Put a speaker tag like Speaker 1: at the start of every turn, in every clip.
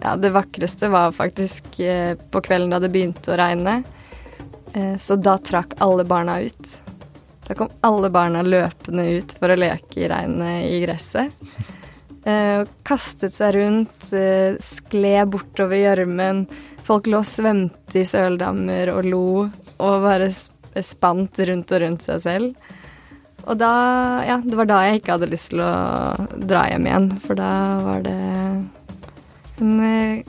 Speaker 1: ja, det vakreste var faktisk eh, på kvelden da det begynte å regne. Eh, så da trakk alle barna ut. Da kom alle barna løpende ut for å leke i regnet i gresset. Og kastet seg rundt, eh, skled bortover gjørmen. Folk lå og svømte i søldammer og lo, og bare spant rundt og rundt seg selv. Og da Ja, det var da jeg ikke hadde lyst til å dra hjem igjen, for da var det en eh,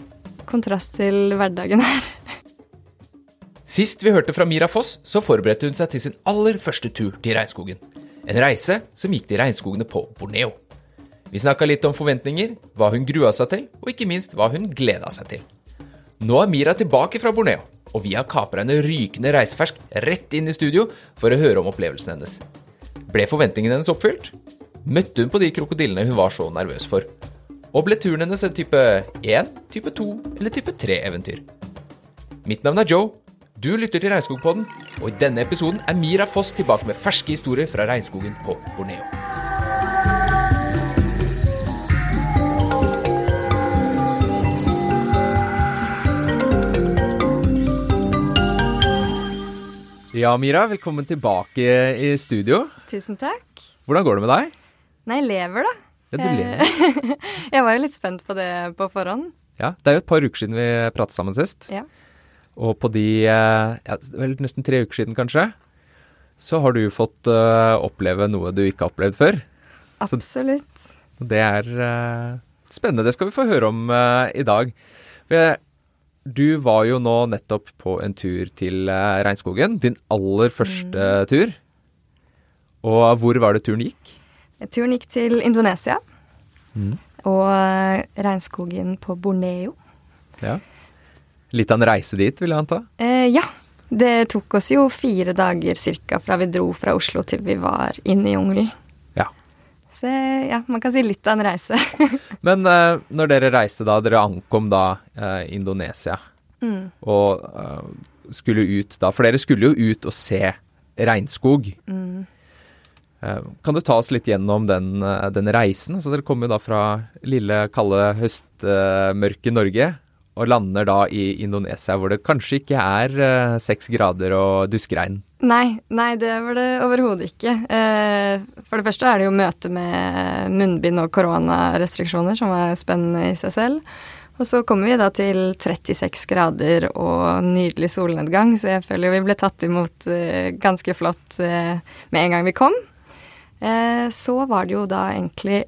Speaker 1: kontrast til hverdagen her.
Speaker 2: Sist vi hørte fra Mira Foss, så forberedte hun seg til sin aller første tur til regnskogen. En reise som gikk til regnskogene på Borneo. Vi snakka litt om forventninger, hva hun grua seg til, og ikke minst hva hun gleda seg til. Nå er Mira tilbake fra Borneo, og vi har kapra henne rykende reisefersk rett inn i studio for å høre om opplevelsen hennes. Ble forventningene hennes oppfylt? Møtte hun på de krokodillene hun var så nervøs for? Og ble turen hennes en type 1, type 2 eller type 3-eventyr? Mitt navn er Joe. Du lytter til Regnskogpodden, og i denne episoden er Mira Foss tilbake med ferske historier fra regnskogen på Borneo. Ja, Mira, velkommen tilbake i studio.
Speaker 1: Tusen takk.
Speaker 2: Hvordan går det med deg?
Speaker 1: Nei, jeg lever, da.
Speaker 2: Ja, du ler.
Speaker 1: jeg var jo litt spent på det på forhånd.
Speaker 2: Ja, Det er jo et par uker siden vi pratet sammen sist.
Speaker 1: Ja.
Speaker 2: Og på de eh, ja, vel nesten tre uker siden, kanskje, så har du fått uh, oppleve noe du ikke har opplevd før.
Speaker 1: Absolutt.
Speaker 2: Så det er uh, spennende. Det skal vi få høre om uh, i dag. Du var jo nå nettopp på en tur til regnskogen. Din aller første mm. tur. Og hvor var det turen gikk?
Speaker 1: Turen gikk til Indonesia. Mm. Og regnskogen på Borneo.
Speaker 2: Ja. Litt av en reise dit, vil jeg anta?
Speaker 1: Eh, ja. Det tok oss jo fire dager cirka fra vi dro fra Oslo til vi var inne i jungelen.
Speaker 2: Ja.
Speaker 1: Så ja, man kan si litt av en reise.
Speaker 2: Men eh, når dere reiste da, dere ankom da eh, Indonesia, mm. og eh, skulle ut da For dere skulle jo ut og se regnskog. Mm. Eh, kan du ta oss litt gjennom den, eh, den reisen? Altså, dere kommer da fra lille, kalde høstmørke Norge og lander da i Indonesia, hvor det kanskje ikke er eh, seks grader og duskregn.
Speaker 1: Nei, nei, det var det overhodet ikke. For det første er det jo møte med munnbind og koronarestriksjoner, som var spennende i seg selv. Og så kommer vi da til 36 grader og nydelig solnedgang, så jeg føler jo vi ble tatt imot ganske flott med en gang vi kom. Så var det jo da egentlig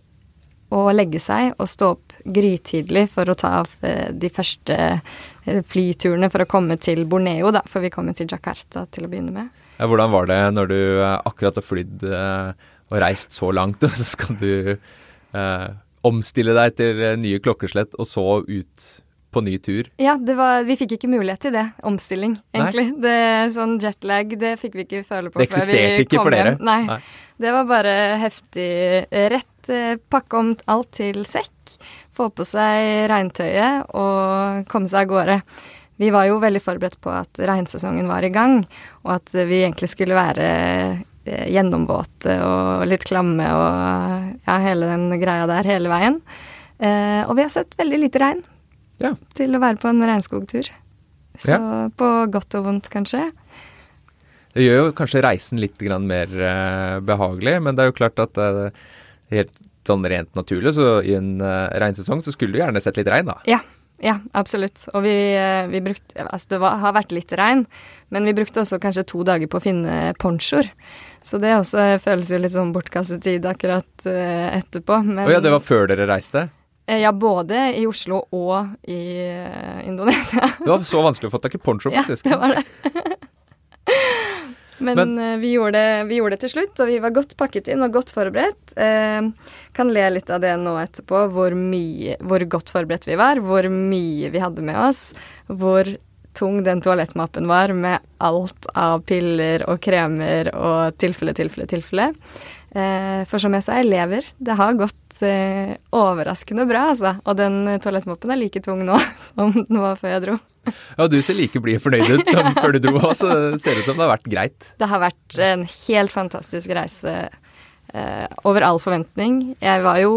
Speaker 1: å legge seg og stå opp grytidlig for å ta eh, de første eh, flyturene for å komme til Borneo, da, for vi kommer til Jakarta til å begynne med.
Speaker 2: Ja, hvordan var det når du eh, akkurat har flydd og reist så langt, og så skal du eh, omstille deg til nye klokkeslett, og så ut på ny tur?
Speaker 1: Ja, var, vi fikk ikke mulighet til det. Omstilling, egentlig. Det, sånn jetlag, det fikk vi ikke føle på.
Speaker 2: Det eksisterte ikke for dere?
Speaker 1: Nei. Nei. Det var bare heftig rett. Pakke om alt til sekk få på seg regntøyet og komme seg av gårde. Vi var jo veldig forberedt på at regnsesongen var i gang, og at vi egentlig skulle være eh, gjennomvåte og litt klamme og ja, hele den greia der hele veien. Eh, og vi har sett veldig lite regn
Speaker 2: ja.
Speaker 1: til å være på en regnskogtur. Så ja. på godt og vondt, kanskje.
Speaker 2: Det gjør jo kanskje reisen litt mer uh, behagelig, men det er jo klart at uh, helt sånn rent naturlig, så i en uh, regnsesong så skulle du gjerne sett litt regn, da.
Speaker 1: Ja, ja, absolutt. Og vi, uh, vi brukte Altså, det var, har vært litt regn, men vi brukte også kanskje to dager på å finne ponchoer. Så det også føles jo litt sånn bortkastet tid akkurat uh, etterpå.
Speaker 2: Men oh, ja, det var før dere reiste?
Speaker 1: Ja, både i Oslo og i Indonesia.
Speaker 2: det var så vanskelig å få tak i poncho, faktisk.
Speaker 1: Ja, det var det. Men, Men uh, vi, gjorde det, vi, gjorde det, til slutt, og vi var godt pakket inn og godt forberedt. Eh, kan le litt av det nå etterpå, hvor, mye, hvor godt forberedt vi var, hvor mye vi hadde med oss, hvor tung den toalettmappen var med alt av piller og kremer og tilfelle, tilfelle, tilfelle. Eh, for som jeg sa, jeg lever. Det har gått eh, overraskende bra, altså. Og den toalettmoppen er like tung nå som den var før jeg dro.
Speaker 2: Ja, du ser like blid fornøyd ut som før du dro òg, så ser det ut som det har vært greit.
Speaker 1: Det har vært en helt fantastisk reise eh, over all forventning. Jeg var jo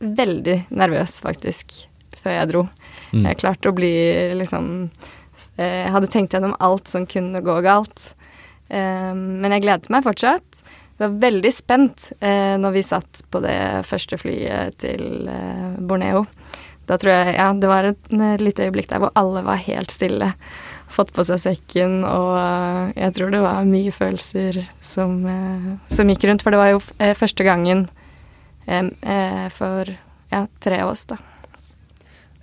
Speaker 1: veldig nervøs, faktisk. før jeg dro.
Speaker 2: Mm.
Speaker 1: Jeg klarte å bli liksom eh, Jeg hadde tenkt gjennom alt som kunne gå galt. Eh, men jeg gledet meg fortsatt. Jeg var veldig spent eh, når vi satt på det første flyet til eh, Borneo. Da tror jeg Ja, det var et et lite øyeblikk der hvor alle var helt stille. Fått på seg sekken, og eh, jeg tror det var mye følelser som, eh, som gikk rundt. For det var jo eh, første gangen eh, eh, for ja, tre av oss, da.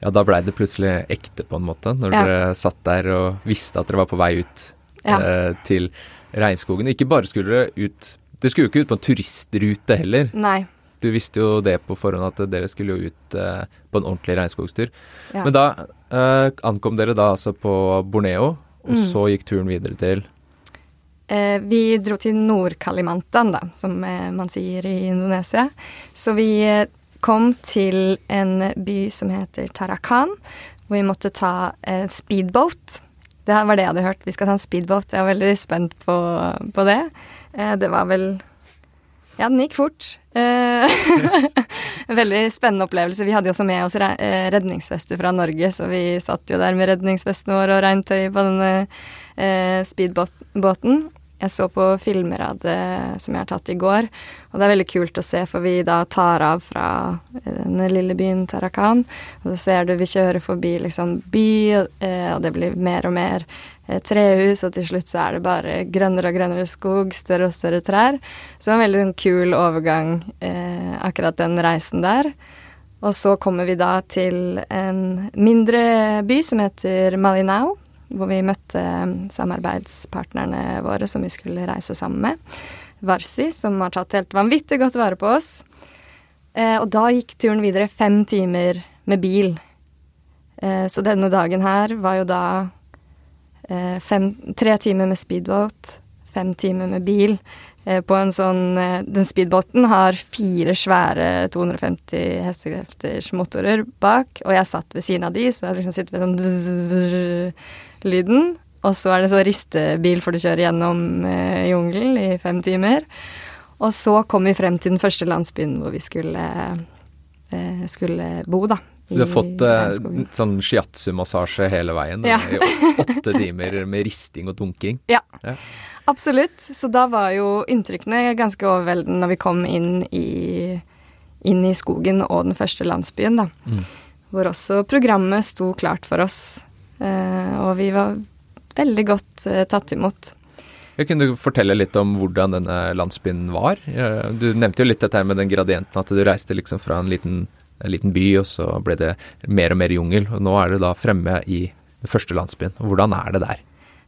Speaker 2: Ja, da blei det plutselig ekte, på en måte, når
Speaker 1: Ja.
Speaker 2: dere satt der og visste at dere var på vei ut
Speaker 1: Ja.
Speaker 2: eh, til regnskogen. Ikke bare skulle dere ut Dere skulle jo ikke ut på en turistrute heller.
Speaker 1: Nei.
Speaker 2: Du visste jo det på forhånd at dere skulle jo ut eh, på en ordentlig regnskogstur.
Speaker 1: Ja.
Speaker 2: Men da eh, ankom dere da altså på Borneo, og
Speaker 1: Mm.
Speaker 2: så gikk turen videre til
Speaker 1: Eh, vi dro til Nord-Kalimantan, da, som eh, man sier i Indonesia. Så vi eh, kom til en by som heter Tarakan, hvor vi måtte ta eh, speedboat. Det var det jeg hadde hørt. Vi skal ta en speedboat. Jeg var veldig spent på, på det. Eh, det var vel Ja, den gikk fort. Eh, veldig spennende opplevelse. Vi hadde jo også med oss eh, redningsvester fra Norge, så vi satt jo der med redningsvesten vår og regntøy på denne speedbåten. Jeg så på filmer av det som jeg har tatt i går, og det er veldig kult å se, for vi da tar av fra den lille byen Tarakan, og så ser du vi kjører forbi liksom by, og det blir mer og mer eh, trehus, og til slutt så er det bare grønnere og grønnere skog, større og større trær. Så det var en veldig sånn kul overgang, eh, akkurat den reisen der. Og så kommer vi da til en mindre by som heter Malinau, hvor vi møtte samarbeidspartnerne våre som vi skulle reise sammen med. Varsi, som har tatt helt vanvittig godt vare på oss. Eh, og da gikk turen videre fem timer med bil. Eh, så denne dagen her var jo da eh, fem, tre timer med speedboat, fem timer med bil. Eh, på en sånn eh, Den speedbåten har fire svære 250 hestekrefters motorer bak, og jeg satt ved siden av de, så jeg liksom sitter ved sånn lyden. Og så er det så ristebil, for du kjører gjennom eh, jungelen i fem timer. Og så kom vi frem til den første landsbyen hvor vi skulle, eh, skulle bo, da.
Speaker 2: Så du har fått eh, sånn shiatsu-massasje hele veien?
Speaker 1: Ja.
Speaker 2: I åtte timer med risting og dunking?
Speaker 1: Ja.
Speaker 2: Ja.
Speaker 1: Absolutt. Så da var jo inntrykkene ganske overveldende når vi kom inn i, inn i skogen og den første landsbyen, da.
Speaker 2: Mm.
Speaker 1: Hvor også programmet sto klart for oss. Eh, og vi var veldig godt eh, tatt imot.
Speaker 2: Jeg kunne du fortelle litt om hvordan denne landsbyen var? Du nevnte jo litt dette med den gradienten, at du reiste liksom fra en liten, en liten by, og så ble det mer og mer jungel. Og nå er det da fremme i den første landsbyen. Hvordan er det der?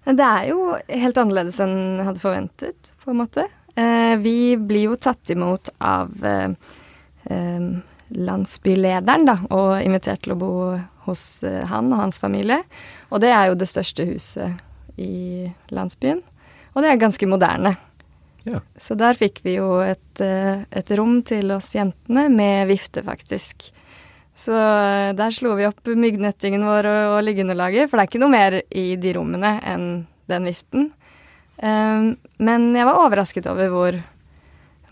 Speaker 1: Det er jo helt annerledes enn jeg hadde forventet, på en måte. Eh, vi blir jo tatt imot av eh, eh, landsbylederen, da, og invitert til å bo hos han og hans familie. Og det er jo det største huset i landsbyen. Og det er ganske moderne.
Speaker 2: Ja.
Speaker 1: Så der fikk vi jo et, eh, et rom til oss jentene med vifte, faktisk. Så eh, der slo vi opp myggnettingen vår og, og liggeunderlaget, for det er ikke noe mer i de rommene enn den viften. Um, men jeg var overrasket over hvor,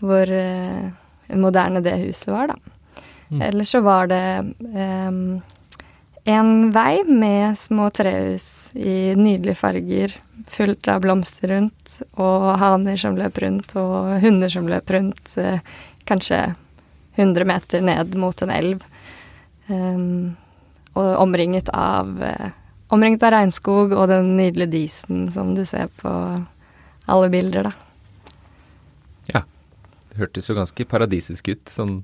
Speaker 1: hvor uh, moderne det huset var, da.
Speaker 2: Mm.
Speaker 1: Ellers så var det um, en vei med små trehus i nydelige farger, fullt av blomster rundt, og haner som løp rundt, og hunder som løp rundt, eh, kanskje 100 meter ned mot en elv. Um, og omringet av eh, Omringet av regnskog og den nydelige disen som du ser på alle bilder, da.
Speaker 2: Ja. Det hørtes jo ganske paradisisk ut, sånn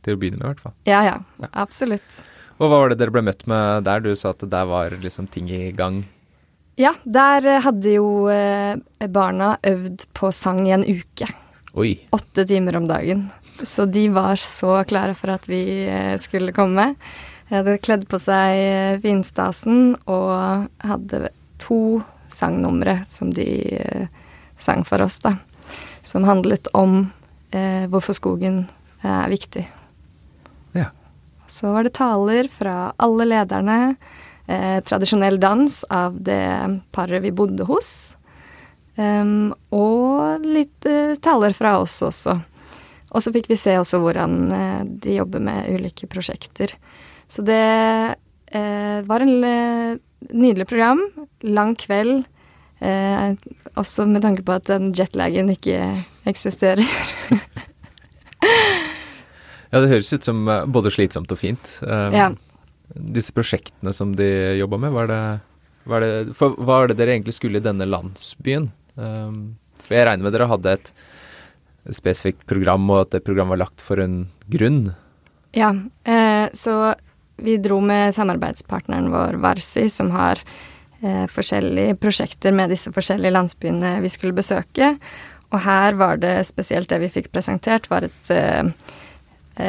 Speaker 2: til å begynne med i hvert fall.
Speaker 1: Ja, ja.
Speaker 2: Ja.
Speaker 1: Absolutt.
Speaker 2: Og hva var det dere ble møtt med der? Du sa at der var liksom ting i gang.
Speaker 1: Ja, der eh, hadde jo eh, barna øvd på sang i en uke.
Speaker 2: Oi.
Speaker 1: Åtte timer om dagen. Så de var så klare for at vi eh, skulle komme. De hadde kledd på seg finstasen og hadde to sangnumre som de sang for oss, da. Som handlet om eh, hvorfor skogen er viktig. Så var det taler fra alle lederne. Eh, tradisjonell dans av det paret vi bodde hos. Um, og litt eh, taler fra oss også. Og så fikk vi se også hvordan eh, de jobber med ulike prosjekter. Så det eh, var en eh, nydelig program. Lang kveld. Eh, også med tanke på at den jetlagen ikke eksisterer.
Speaker 2: Ja, det høres ut som eh, både slitsomt og fint. Um,
Speaker 1: Ja.
Speaker 2: Disse prosjektene som de jobba med, var det, var det For hva var det dere egentlig skulle i denne landsbyen? Um, for jeg regner med dere hadde et spesifikt program, og at det programmet var lagt for en grunn.
Speaker 1: Ja, eh, så vi dro med samarbeidspartneren vår Varsi, som har eh, forskjellige prosjekter med disse forskjellige landsbyene vi skulle besøke. Og her var det spesielt det vi fikk presentert, var et eh, eh,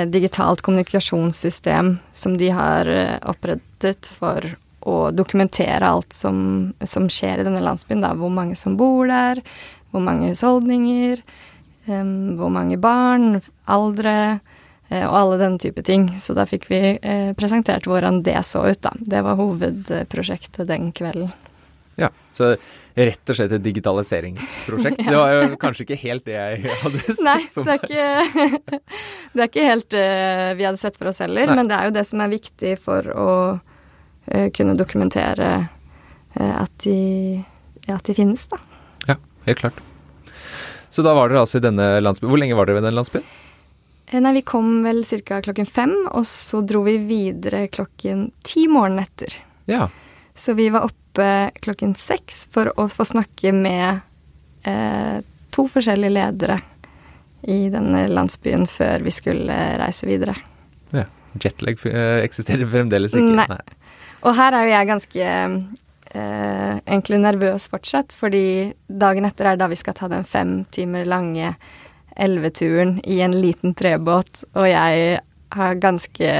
Speaker 1: digitalt kommunikasjonssystem som de har eh, opprettet for å dokumentere alt som, som skjer i denne landsbyen. Da. Hvor mange som bor der, hvor mange husholdninger, um, hvor mange barn, aldre eh, og alle den type ting. Så da fikk vi eh, presentert hvordan det så ut, da. Det var hovedprosjektet den kvelden.
Speaker 2: Ja, så rett og slett et digitaliseringsprosjekt. Det var jo kanskje ikke helt det jeg hadde sett
Speaker 1: Nei,
Speaker 2: for
Speaker 1: det er
Speaker 2: meg.
Speaker 1: ikke, det er ikke helt uh, vi hadde sett for oss heller,
Speaker 2: Nei.
Speaker 1: men det er jo det som er viktig for å uh, kunne dokumentere uh, at, de, ja, at de finnes, da.
Speaker 2: Ja, helt klart. Så da var dere altså i denne landsbyen. Hvor lenge var dere ved den landsbyen?
Speaker 1: Eh, Nei, vi kom vel ca. klokken fem, og så dro vi videre klokken ti morgenen etter.
Speaker 2: Ja.
Speaker 1: Så vi var oppe klokken seks for å få snakke med eh, to forskjellige ledere i denne landsbyen før vi skulle reise videre.
Speaker 2: ja. Jetlag eh, eksisterer fremdeles ikke?
Speaker 1: Nei. Og her er jo jeg ganske eh, egentlig nervøs fortsatt, fordi dagen etter er da vi skal ta den fem timer lange elveturen i en liten trebåt, og jeg har ganske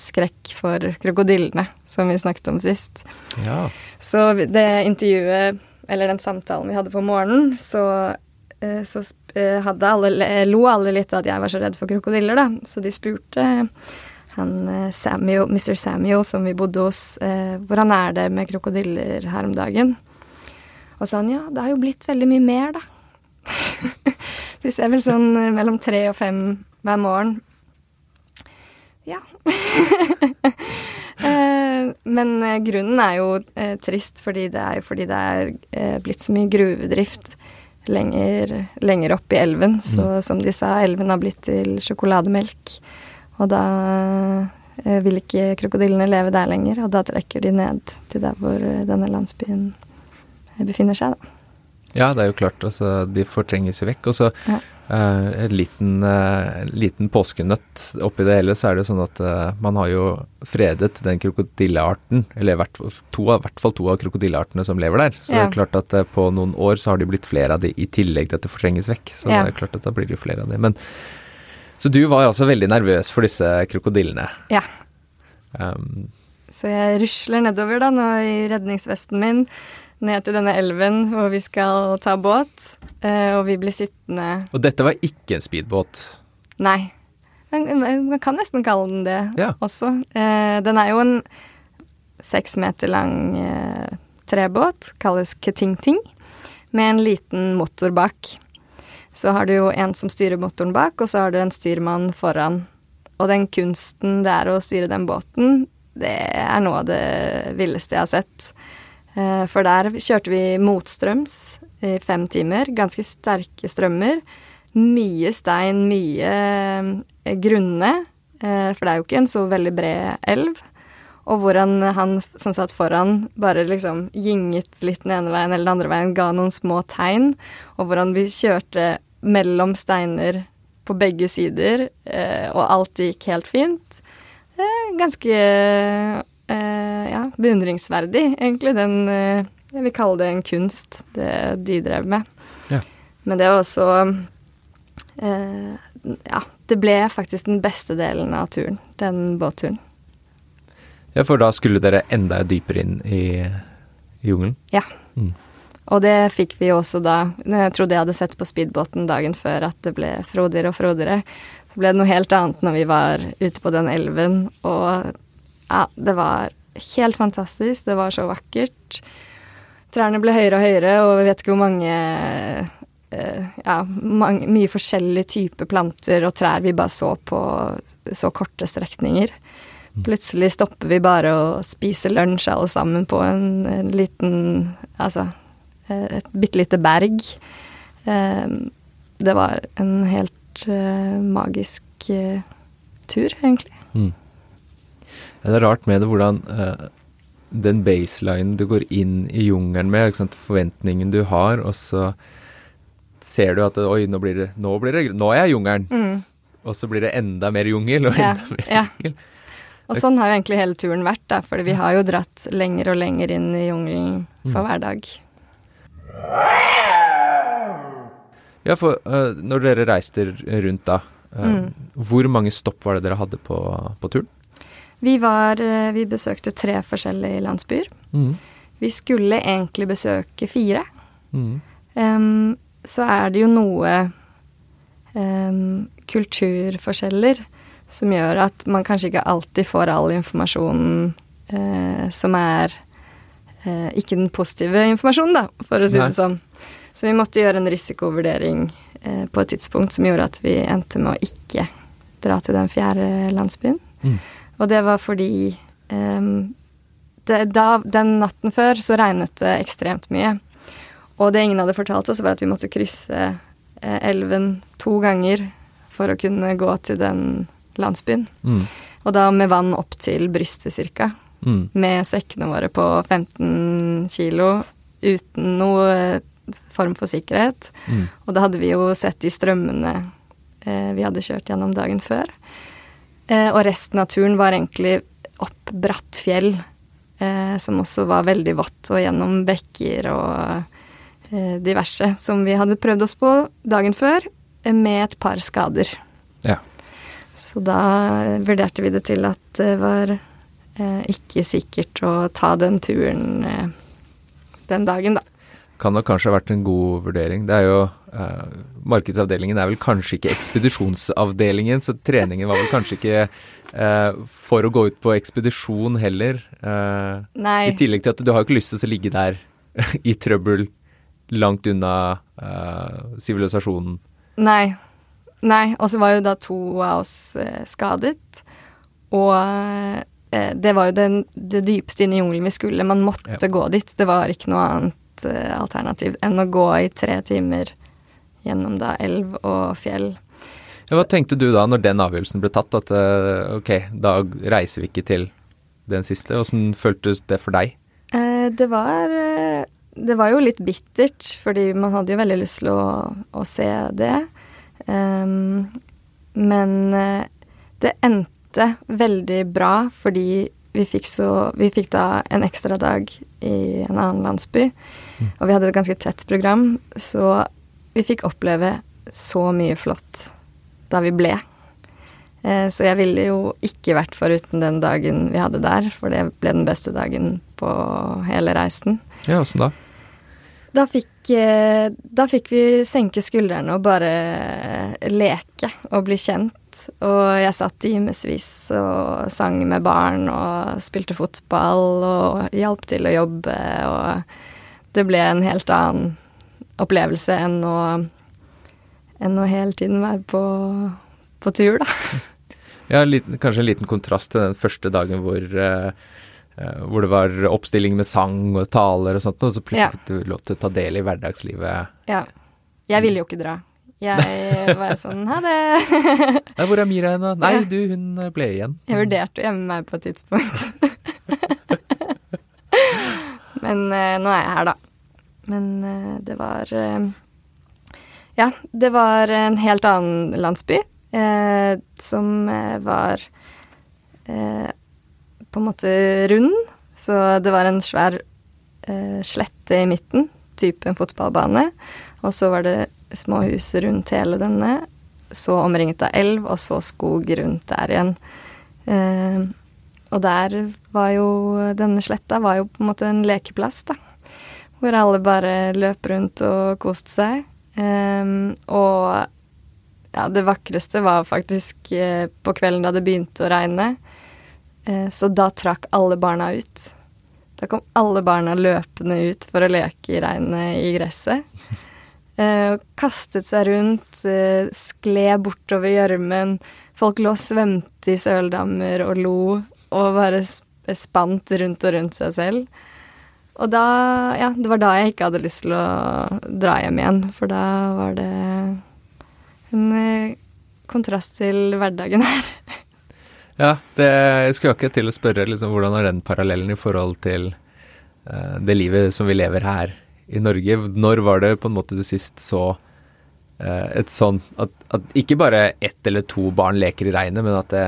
Speaker 1: skrekk for krokodillene, som vi snakket om sist.
Speaker 2: Ja.
Speaker 1: Så det intervjuet, eller den samtalen vi hadde på morgenen, så, eh, så eh, hadde alle, lo alle litt at jeg var så redd for krokodiller, da. Så de spurte han eh, Samuel, Mr. Samuel som vi bodde hos, hvordan er det med krokodiller her om dagen? Og sa han ja, det har jo blitt veldig mye mer, da. vi ser vel sånn mellom tre og fem hver morgen. Ja. Eh, Men eh, grunnen er jo eh, trist, fordi det er jo fordi det er blitt så mye gruvedrift lenger, lenger opp i elven. Så som de sa, elven har blitt til sjokolademelk. Og da vil ikke krokodillene leve der lenger, og da trekker de ned til der hvor denne landsbyen befinner seg, da.
Speaker 2: Ja, det er jo klart. Altså, de fortrenges jo vekk. Og så
Speaker 1: Ja.
Speaker 2: Eh, en liten, eh, liten påskenøtt oppi det hele, så er det sånn at eh, man har jo fredet den krokodillearten, eller hvert, to, i hvert fall to av krokodilleartene som lever der. Så det er klart at på noen år så har det blitt flere av de i tillegg til at det fortrenges vekk. Så
Speaker 1: Ja.
Speaker 2: det er klart at da blir det jo flere av de. Men, så du var altså veldig nervøs for disse krokodillene.
Speaker 1: Ja.
Speaker 2: Um,
Speaker 1: Så jeg rusler nedover da nå i redningsvesten min ned til denne elven hvor vi skal ta båt. eh, og vi blir sittende
Speaker 2: og dette var ikke en speedbåt.
Speaker 1: Nei. Man, kan nesten kalle den det
Speaker 2: Ja.
Speaker 1: også. Eh, den er jo en seks meter lang eh, trebåt, kalles Ketingting, med en liten motor bak. Så har du jo en som styrer motoren bak, og så har du en styrmann foran. Og den kunsten det er å styre den båten, det er noe av det villeste jeg har sett. Eh, For der kjørte vi motstrøms i fem timer. Ganske sterke strømmer. Mye stein, mye eh, grunne. eh, For det er jo ikke en så veldig bred elv. Og hvordan han som satt foran, bare liksom gynget litt den ene veien eller den andre veien, ga noen små tegn. Og hvordan vi kjørte mellom steiner på begge sider, og alt gikk helt fint. Ganske ja, beundringsverdig, egentlig. Den eh, Jeg vil kalle det en kunst, det de drev med.
Speaker 2: Ja.
Speaker 1: Men det var også eh, Ja, det ble faktisk den beste delen av turen, den båtturen.
Speaker 2: Ja, for da skulle dere enda dypere inn i, i jungelen?
Speaker 1: Ja.
Speaker 2: Mm.
Speaker 1: Og det fikk vi også da Jeg trodde jeg hadde sett på speedbåten dagen før at det ble frodigere og frodigere. Så ble det noe helt annet når vi var ute på den elven, og ja, det var helt fantastisk. Det var så vakkert. Trærne ble høyere og høyere, og vi vet ikke hvor mange eh, Ja, mange, mye forskjellige typer planter og trær vi bare så på så korte strekninger. Plutselig stopper vi bare og spiser lunsj alle sammen på en, en liten Altså eh, et bitte lite berg. Eh, det var en helt magisk tur, egentlig.
Speaker 2: Mm. Ja, det er rart med det hvordan uh, den baselinen du går inn i jungelen med, forventningen du har, og så ser du at oi, nå blir det Nå, blir det, nå er jeg i jungelen.
Speaker 1: Mm.
Speaker 2: Og så blir det enda mer jungel og
Speaker 1: Ja,
Speaker 2: enda mer
Speaker 1: ja.
Speaker 2: jungel.
Speaker 1: Og sånn har jo egentlig hele turen vært, da, for vi har jo dratt lenger og lenger inn i jungelen for hver dag.
Speaker 2: Ja, for uh, når dere reiste rundt da, uh,
Speaker 1: Mm.
Speaker 2: hvor mange stopp var det dere hadde på, på turen?
Speaker 1: Vi var eh, Vi besøkte tre forskjellige landsbyer.
Speaker 2: Mm.
Speaker 1: Vi skulle egentlig besøke fire.
Speaker 2: Mm.
Speaker 1: Um, så er det jo noe um, kulturforskjeller som gjør at man kanskje ikke alltid får all informasjonen uh, som er uh, ikke den positive informasjonen, da, for å si
Speaker 2: Nei.
Speaker 1: det sånn. Så vi måtte gjøre en risikovurdering uh, på et tidspunkt som gjorde at vi endte med å ikke dra til den fjerde landsbyen.
Speaker 2: Mm.
Speaker 1: Og det var fordi um, det, da, den natten før så regnet det ekstremt mye. Og det ingen hadde fortalt oss, var at vi måtte krysse eh, elven to ganger for å kunne gå til den landsbyen.
Speaker 2: Mm.
Speaker 1: Og da med vann opp til brystet cirka.
Speaker 2: Mm.
Speaker 1: Med sekkene våre på 15 kilo uten noe eh, form for sikkerhet.
Speaker 2: Mm.
Speaker 1: Og da hadde vi jo sett de strømmene eh, vi hadde kjørt gjennom dagen før. Eh, og resten av turen var egentlig opp bratt fjell, eh, som også var veldig vått, og gjennom bekker og eh, diverse, som vi hadde prøvd oss på dagen før, med et par skader.
Speaker 2: Ja.
Speaker 1: Så da vurderte vi det til at det var eh, ikke sikkert å ta den turen den dagen, da.
Speaker 2: Kan nok kanskje ha vært en god vurdering. Det er jo eh, Markedsavdelingen er vel kanskje ikke ekspedisjonsavdelingen, så treningen var vel kanskje ikke eh, for å gå ut på ekspedisjon heller. Eh,
Speaker 1: Nei.
Speaker 2: I tillegg til at du har jo ikke lyst til å ligge der i trøbbel langt unna eh, sivilisasjonen.
Speaker 1: Nei. Nei. Og så var jo da to av oss eh, skadet. Og eh, det var jo den, det dypeste inne i jungelen vi skulle. Man måtte
Speaker 2: Ja.
Speaker 1: gå dit. Det var ikke noe annet eh, alternativ enn å gå i tre timer gjennom da elv og fjell.
Speaker 2: Ja, hva tenkte du da når den avgjørelsen ble tatt, at eh, ok, da reiser vi ikke til den siste? Åssen føltes det for deg?
Speaker 1: Eh, det var Det var jo litt bittert, fordi man hadde jo veldig lyst til å, å se det. Um, men det endte veldig bra, fordi vi fikk så Vi fikk da en ekstra dag i en annen landsby, og vi hadde et ganske tett program, så vi fikk oppleve så mye flott da vi ble. Eh, Så jeg ville jo ikke vært foruten den dagen vi hadde der, for det ble den beste dagen på hele reisen.
Speaker 2: Ja, åssen da?
Speaker 1: Da fikk, eh, da fikk vi senke skuldrene og bare leke og bli kjent. Og jeg satt timevis og sang med barn og spilte fotball og hjalp til å jobbe, og det ble en helt annen opplevelse enn å, enn å hele tiden være på, på tur, da.
Speaker 2: Ja, en liten, kanskje en liten kontrast til den første dagen hvor, eh, hvor det var oppstilling med sang og taler og sånt, og så plutselig
Speaker 1: Ja.
Speaker 2: fikk du lov til å ta del i hverdagslivet.
Speaker 1: Ja. Jeg ville jo ikke dra. Jeg var sånn ha det.
Speaker 2: Nei, hvor er Mira henne? Nei, du, hun ble igjen.
Speaker 1: Jeg vurderte å gjemme meg på et tidspunkt. Men eh, nå er jeg her, da. Men eh, det var eh, Ja, det var en helt annen landsby som var på en måte rund. Så det var en svær slette i midten, type en fotballbane. Og så var det små hus rundt hele denne, så omringet av elv, og så skog rundt der igjen. Og der var jo Denne sletta var jo på en måte en lekeplass, da. Hvor alle bare løp rundt og koste seg. Um, og ja, det vakreste var faktisk eh, på kvelden da det begynte å regne. Eh, så da trakk alle barna ut. Da kom alle barna løpende ut for å leke i regnet i gresset. Eh, kastet seg rundt, eh, skled bortover gjørmen. Folk lå og svømte i søldammer og lo. Og bare spant rundt og rundt seg selv. Og da Ja, det var da jeg ikke hadde lyst til å dra hjem igjen, for da var det en eh, kontrast til hverdagen her.
Speaker 2: Ja, det jeg skulle akkurat til å spørre liksom, hvordan er den parallellen i forhold til uh, det livet som vi lever her i Norge? Når var det på en måte du sist så uh, et sånn at, at ikke bare ett eller to barn leker i regnet, men at det,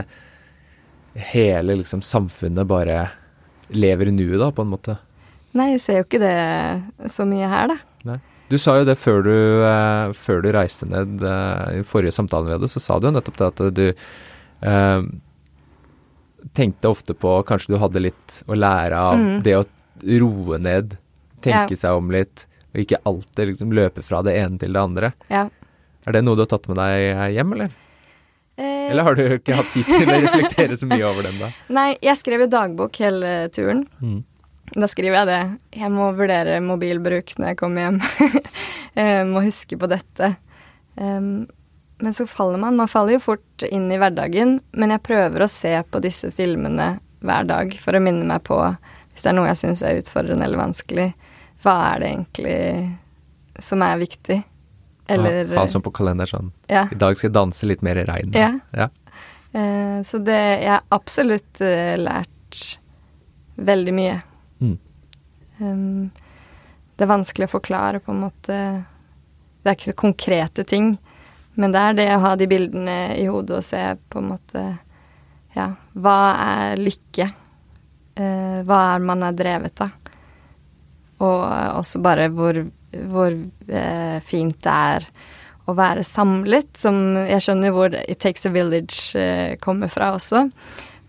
Speaker 2: hele liksom samfunnet bare lever i nuet, da, på en måte?
Speaker 1: Nei, jeg ser jo ikke det så mye her, da.
Speaker 2: Nei. Du sa jo det før du, eh, før du reiste ned eh, i forrige samtale vi hadde, så sa du jo nettopp det at du eh, tenkte ofte på Kanskje du hadde litt å lære av
Speaker 1: Mm.
Speaker 2: det å roe ned, tenke
Speaker 1: Ja.
Speaker 2: seg om litt, og ikke alltid liksom løpe fra det ene til det andre.
Speaker 1: Ja.
Speaker 2: Er det noe du har tatt med deg hjem, eller?
Speaker 1: Eh,
Speaker 2: Eller har du ikke hatt tid til å reflektere så mye over den, da?
Speaker 1: Nei, jeg skrev jo dagbok hele turen.
Speaker 2: Mm.
Speaker 1: Da skriver jeg det. Jeg må vurdere mobilbruk når jeg kommer hjem. jeg må huske på dette. Um, men så faller man. Man faller jo fort inn i hverdagen. Men jeg prøver å se på disse filmene hver dag for å minne meg på, hvis det er noe jeg syns er utfordrende eller vanskelig, hva er det egentlig som er viktig? Eller
Speaker 2: ha, ha sånn på kalender sånn
Speaker 1: Ja.
Speaker 2: I dag skal jeg danse litt mer i regnet.
Speaker 1: Ja.
Speaker 2: ja.
Speaker 1: Eh, så det Jeg har absolutt eh, lært veldig mye.
Speaker 2: Mm.
Speaker 1: Um, det er vanskelig å forklare, på en måte. Det er ikke konkrete ting, men det er det å ha de bildene i hodet og se på en måte Ja, hva er lykke? Eh, hva er man er drevet av? Og også bare hvor, hvor eh, fint det er å være samlet, som jeg skjønner hvor It Takes a Village eh, kommer fra også.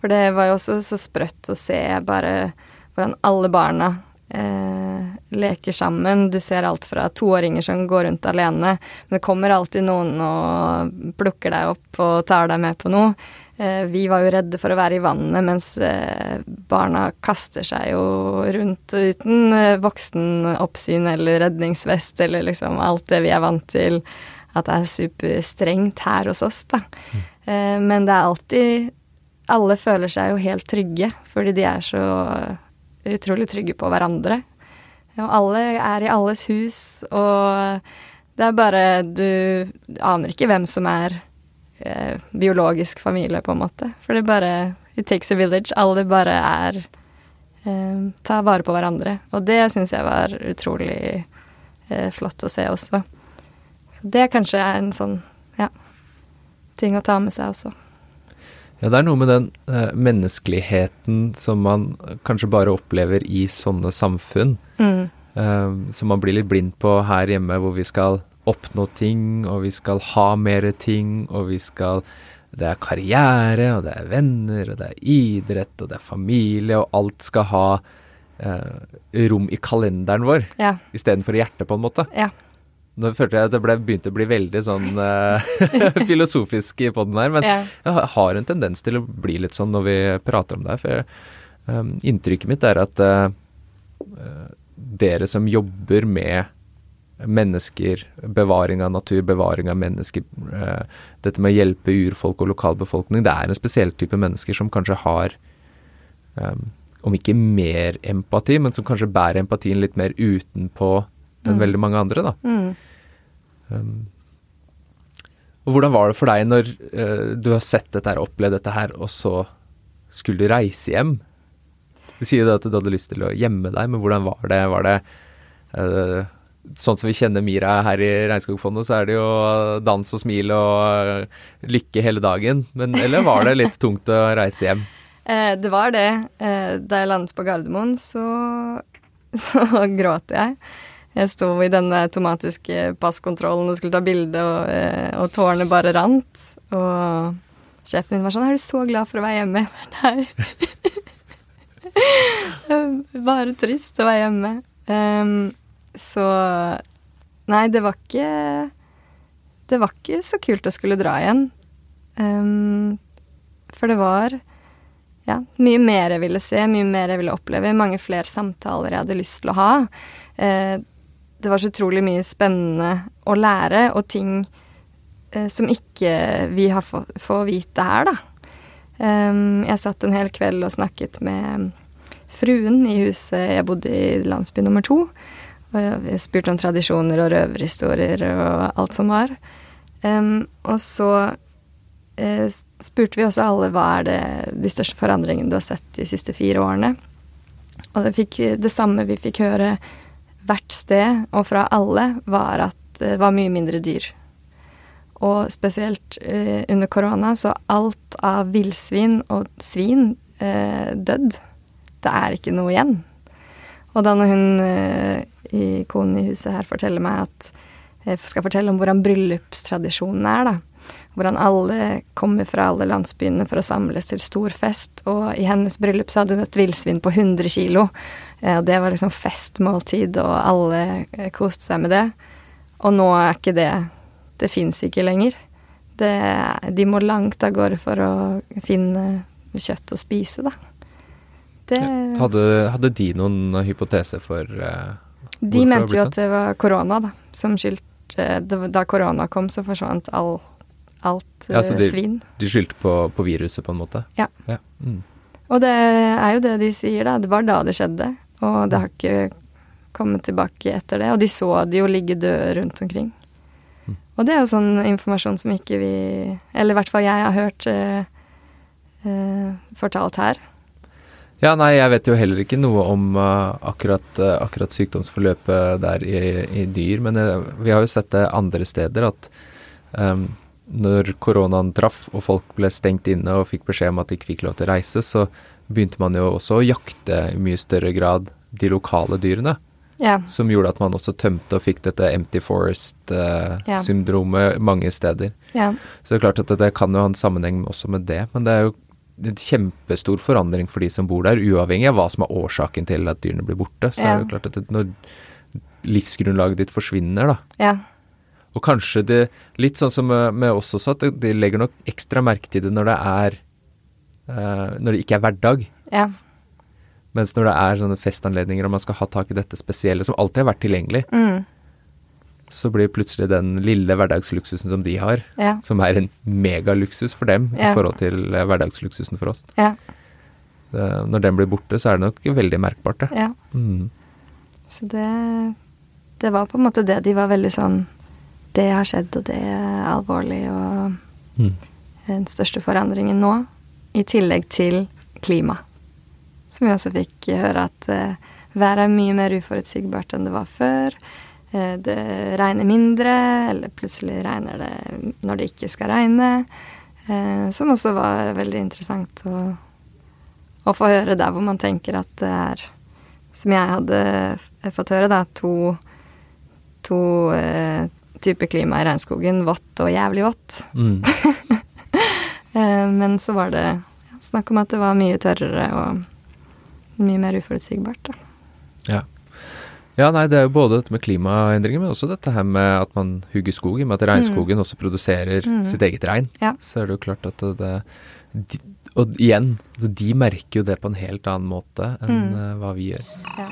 Speaker 1: For det var jo også så sprøtt å se bare hvordan alle barna eh, leker sammen. Du ser alt fra toåringer som går rundt alene, men det kommer alltid noen og plukker deg opp og tar deg med på noe. Eh, vi var jo redde for å være i vannet, mens eh, barna kaster seg jo rundt uten eh, voksenoppsyn eller redningsvest eller liksom alt det vi er vant til at det er superstrengt her hos oss, da. Eh, men det er alltid Alle føler seg jo helt trygge, fordi de er så utrolig trygge på hverandre. Og alle er i alles hus, og det er bare Du aner ikke hvem som er eh, biologisk familie, på en måte. For det er bare It takes a village. Alle bare er eh, Tar vare på hverandre. Og det syns jeg var utrolig eh, flott å se også. Så det kanskje er en sånn, ja, ting å ta med seg også.
Speaker 2: Ja, det er noe med den eh, menneskeligheten som man kanskje bare opplever i sånne samfunn.
Speaker 1: Mm.
Speaker 2: eh, som man blir litt blind på her hjemme, hvor vi skal oppnå ting, og vi skal ha mer ting, og vi skal Det er karriere, og det er venner, og det er idrett, og det er familie, og alt skal ha eh, rom i kalenderen vår
Speaker 1: Ja.
Speaker 2: istedenfor i hjertet, på en måte.
Speaker 1: Ja.
Speaker 2: Nå følte jeg at det ble, begynte å bli veldig sånn eh, filosofisk i poden her, men
Speaker 1: ja.
Speaker 2: jeg har- en tendens til å bli litt sånn når vi prater om det. her, For jeg, um, inntrykket mitt er at uh, dere som jobber med mennesker, bevaring av natur, bevaring av mennesker, uh, dette med å hjelpe urfolk og lokalbefolkning, det er en spesiell type mennesker som kanskje har um, om ikke mer empati, men som kanskje bærer empatien litt mer utenpå enn
Speaker 1: Mm.
Speaker 2: veldig mange andre, da.
Speaker 1: Mm.
Speaker 2: Um, og hvordan var det for deg når uh, du har sett dette her, opplevd dette her, og så skulle du reise hjem? Du sier jo at du hadde lyst til å gjemme deg, men hvordan var det? Var det uh, sånn som vi kjenner Mira her i Regnskogfondet, så er det jo dans og smil og eh, lykke hele dagen. Men, eller var det litt tungt å reise hjem?
Speaker 1: Eh, det var det. Eh, da jeg landet på Gardermoen, så, så gråt jeg. Jeg sto i denne automatiske passkontrollen og skulle ta bilde, og, eh, og tårene bare rant. Og sjefen min var sånn 'Er du så glad for å være hjemme?' Nei. bare trist å være hjemme. Um, så Nei, det var ikke Det var ikke så kult å skulle dra igjen. Um, for det var ja, mye mer jeg ville se, mye mer jeg ville oppleve, mange flere samtaler jeg hadde lyst til å ha. Eh, det var så utrolig mye spennende å lære, og ting eh, som ikke vi har få- får vite her, da. Um, jeg satt en hel kveld og snakket med fruen i huset jeg bodde i landsby nummer to. Og jeg spurte om tradisjoner og røverhistorier og alt som var. Um, og så eh, spurte vi også alle hva er det, de største forandringene du har sett de siste fire årene. Og det, fikk, det samme vi fikk høre hvert sted og fra alle, var at det var mye mindre dyr. Og spesielt eh, under korona så alt av villsvin og svin eh, dødd. Det er ikke noe igjen. Og da når hun, eh, i, konen i huset her, forteller meg at jeg skal fortelle om hvordan bryllupstradisjonen er, da. Hvordan alle kommer fra alle landsbyene for å samles til stor fest. Og i hennes bryllup så hadde hun et villsvin på 100 kilo. Eh, og det var liksom festmåltid, og alle eh, koste seg med det. Og nå er ikke det Det fins ikke lenger. Det, de må langt av gårde for å finne kjøtt å spise, da. Det,
Speaker 2: Hadde, hadde de noen hypotese for uh,
Speaker 1: de mente jo at det var korona, da, som skyldte det Da korona kom, så forsvant all, alt
Speaker 2: Ja, så de-
Speaker 1: svin.
Speaker 2: De skyldte på, på viruset, på en måte?
Speaker 1: Ja.
Speaker 2: ja. Mm.
Speaker 1: Og det er jo det de sier, da. Det var da det skjedde. Og det har ikke kommet tilbake etter det. Og de så de jo ligge døde rundt omkring.
Speaker 2: Mm.
Speaker 1: Og det er jo sånn informasjon som ikke vi Eller i hvert fall jeg har hørt eh, eh, fortalt her.
Speaker 2: Ja, nei, jeg vet jo heller ikke noe om uh, akkurat, uh, akkurat sykdomsforløpet der i, i dyr, men uh, vi har jo sett det andre steder at um, når koronaen traff og folk ble stengt inne og fikk beskjed om at de ikke fikk lov til å reise, så begynte man jo også å jakte i mye større grad de lokale dyrene.
Speaker 1: Ja.
Speaker 2: Som gjorde at man også tømte og fikk dette empty forest-syndromet mange steder.
Speaker 1: ja.
Speaker 2: Så det er klart at det, det kan jo ha en sammenheng også med det, men det er jo en kjempestor forandring for de som bor der, uavhengig av hva som er årsaken til at dyrene blir borte. Så
Speaker 1: Ja.
Speaker 2: er det jo klart at det, når livsgrunnlaget ditt forsvinner, da,
Speaker 1: ja.
Speaker 2: og kanskje det Litt sånn som med, oss også, at de legger nok ekstra merke til det når det er eh, Når det ikke er hverdag.
Speaker 1: ja.
Speaker 2: Mens når det er sånne festanledninger og man skal ha tak i dette spesielle, som alltid har vært tilgjengelig,
Speaker 1: Mm.
Speaker 2: så blir plutselig den lille hverdagsluksusen som de har,
Speaker 1: ja.
Speaker 2: som er en megaluksus for dem
Speaker 1: Ja.
Speaker 2: i forhold til eh, hverdagsluksusen for oss.
Speaker 1: ja.
Speaker 2: Det, når den blir borte, så er det nok veldig merkbart, det.
Speaker 1: ja.
Speaker 2: Mm.
Speaker 1: Så det Det var på en måte det. De var veldig sånn Det har skjedd, og det er alvorlig, og
Speaker 2: Mm.
Speaker 1: den største forandringen nå, i tillegg til klima. Som vi også fikk høre at eh, været er mye mer uforutsigbart enn det var før. Eh, det regner mindre, eller plutselig regner det når det ikke skal regne. Eh, som også var veldig interessant å, å få høre der hvor man tenker at det er Som jeg hadde f- fått høre, da, to, to eh, typer klima i regnskogen. Vått og jævlig vått.
Speaker 2: Mm.
Speaker 1: Eh, men så var det ja, snakk om at det var mye tørrere og mye mer uforutsigbart. Da.
Speaker 2: Ja. ja, nei, det er jo både dette med klimaendringer, men også dette her med at man hugger skog, i og med at regnskogen også produserer
Speaker 1: Mm.
Speaker 2: sitt eget regn.
Speaker 1: Ja.
Speaker 2: Så er det jo klart at det, det de, Og igjen, altså de merker jo det på en helt annen måte enn
Speaker 1: Mm.
Speaker 2: eh, hva vi gjør.
Speaker 1: Ja.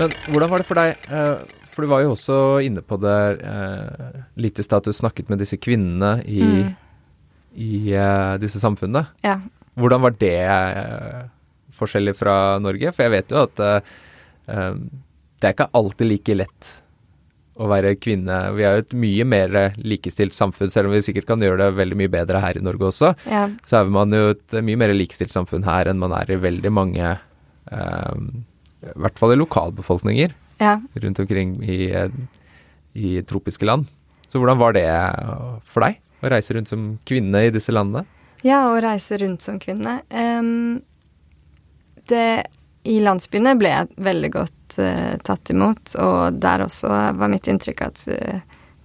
Speaker 2: Men hvordan var det for deg? eh, For du var jo også inne på det eh, litt i stad, at du snakket med disse kvinnene i,
Speaker 1: Mm.
Speaker 2: i eh, disse samfunnene.
Speaker 1: ja.
Speaker 2: Hvordan var det forskjellig fra Norge? For jeg vet jo at det er ikke alltid like lett å være kvinne. Vi er jo et mye mer likestilt samfunn, selv om vi sikkert kan gjøre det veldig mye bedre her i Norge også.
Speaker 1: ja.
Speaker 2: Så er man jo et mye mer likestilt samfunn her enn man er i veldig mange eh, I hvert fall i lokalbefolkninger
Speaker 1: ja.
Speaker 2: rundt omkring i, i tropiske land. Så hvordan var det for deg å reise rundt som kvinne i disse landene?
Speaker 1: Ja, å reise rundt som kvinne. Um, det I landsbyene ble jeg veldig godt uh, tatt imot, og der også var mitt inntrykk at eh,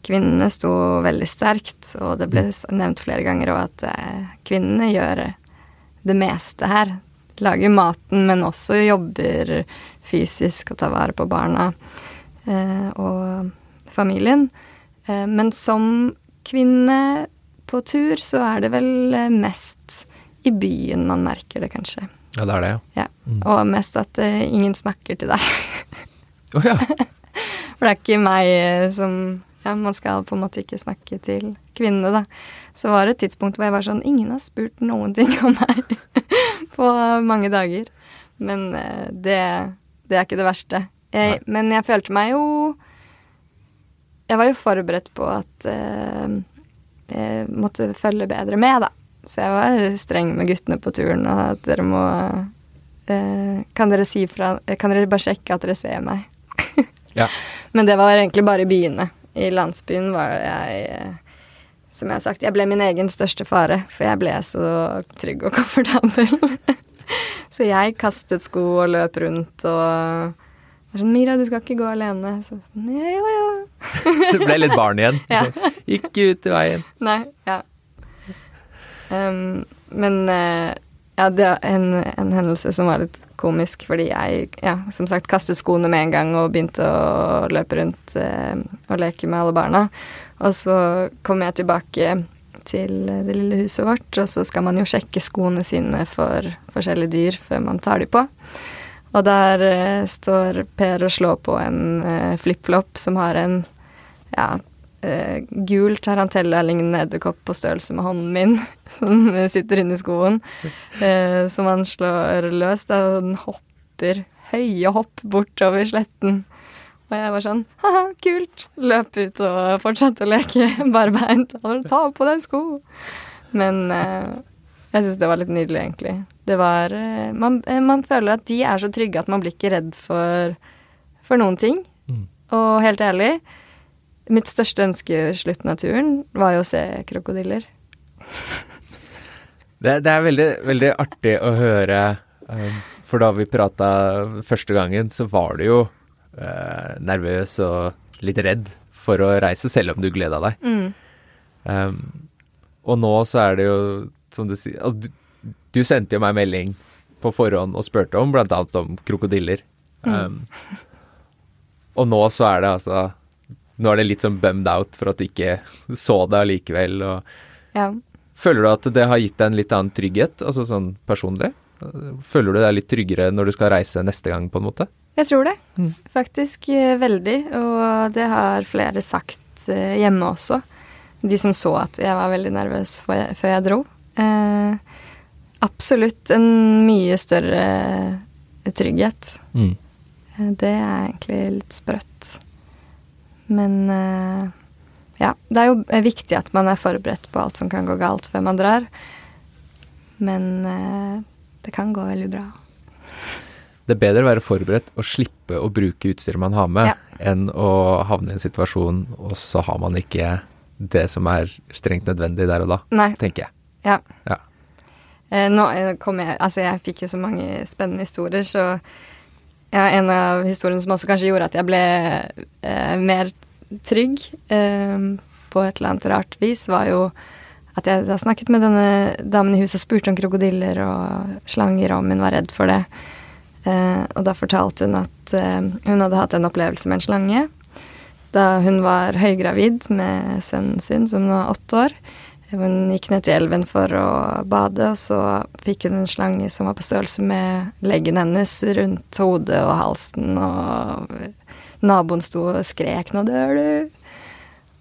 Speaker 1: kvinnene sto veldig sterkt, og det ble nevnt flere ganger òg at uh, kvinnene gjør det meste her. Lager maten, men også jobber fysisk og tar vare på barna eh, og familien. Eh, men som kvinne på tur, så er det vel eh, mest i byen man merker det, kanskje.
Speaker 2: Ja, det er det, ja.
Speaker 1: Ja. Og mest at eh, ingen snakker til deg.
Speaker 2: Å ja.
Speaker 1: For det er ikke meg eh, som Ja, man skal på en måte ikke snakke til kvinnene, da. Så var det et tidspunkt hvor jeg var sånn Ingen har spurt noen ting om meg på mange dager. Men eh, det, det er ikke det verste. Jeg, men jeg følte meg jo Jeg var jo forberedt på at eh, jeg måtte følge bedre med, da. Så jeg var streng med guttene på turen, og at dere må eh, Kan dere si fra Kan dere bare sjekke at dere ser meg?
Speaker 2: Ja.
Speaker 1: Men det var egentlig bare i byene. I landsbyen var jeg Som jeg har sagt, jeg ble min egen største fare, for jeg ble så trygg og komfortabel. så jeg kastet sko og løp rundt og var sånn 'Mira, du skal ikke gå alene.' Så sånn, ja, ja, ja.
Speaker 2: Du ble litt barn igjen.
Speaker 1: Ja.
Speaker 2: Ikke ut i veien.
Speaker 1: Nei, ja. Um, men uh, ja, det var en, en hendelse som var litt komisk, fordi jeg, ja, som sagt, kastet skoene med en gang og begynte å løpe rundt eh, og leke med alle barna. Og så kom jeg tilbake til det lille huset vårt, og så skal man jo sjekke skoene sine for forskjellige dyr før man tar de på. Og der eh, står Per og slår på en eh, flipflop som har en ja, eh, gul tarantella-lignende edderkopp på størrelse med hånden min, som sitter inni skoen, eh, som han slår løs, da, den hopper høye hopp bortover sletten. Og jeg var sånn ha-ha, kult. Løp ut og fortsatte å leke barbeint. Ta på deg sko. Men eh, jeg syns det var litt nydelig, egentlig. Det var eh, man, eh, man føler at de er så trygge at man blir ikke redd for, for noen ting.
Speaker 2: Mm.
Speaker 1: Og helt ærlig, mitt største ønske i slutten av turen var jo å se krokodiller.
Speaker 2: Det, det er veldig, veldig artig å høre, um, for da vi prata første gangen, så var det jo eh, nervøs og litt redd for å reise, selv om du gleda deg. Um, og nå så er det jo, som du sier altså, du, du sendte jo meg melding på forhånd og spurte om annet om krokodiller. Um, og nå så er det altså Nå er det litt sånn bummed out for at du ikke så det allikevel. Og
Speaker 1: Ja.
Speaker 2: føler du at det har gitt deg en litt annen trygghet, altså sånn personlig? Føler du deg litt tryggere når du skal reise neste gang, på en måte?
Speaker 1: Jeg tror det. Faktisk eh, veldig. Og det har flere sagt eh, hjemme også. De som så at jeg var veldig nervøs før jeg, før jeg dro. Eh, absolutt en mye større trygghet.
Speaker 2: Mm.
Speaker 1: Eh, Det er egentlig litt sprøtt. Men eh, ja, det er jo eh, viktig at man er forberedt på alt som kan gå galt før man drar. Men eh, det kan gå veldig bra.
Speaker 2: Det er bedre å være forberedt og slippe å bruke utstyret man har med,
Speaker 1: Ja.
Speaker 2: enn å havne i en situasjon, og så har man ikke det som er strengt nødvendig der og da,
Speaker 1: Nei.
Speaker 2: tenker jeg.
Speaker 1: Ja.
Speaker 2: Ja.
Speaker 1: Eh, nå eh, kom jeg Altså, jeg fikk jo så mange spennende historier, så ja, en av historiene som også kanskje gjorde at jeg ble eh, mer trygg eh, på et eller annet rart vis, var jo at jeg da snakket med denne damen i huset og spurte om krokodiller og slanger, og om hun var redd for det. Eh, og da fortalte hun at eh, hun hadde hatt en opplevelse med en slange da hun var høygravid med sønnen sin, som nå er åtte år. Hun gikk ned til elven for å bade, og så fikk hun en slange som var på størrelse med leggen hennes rundt hodet og halsen, og naboen sto og skrek 'nå dør du'.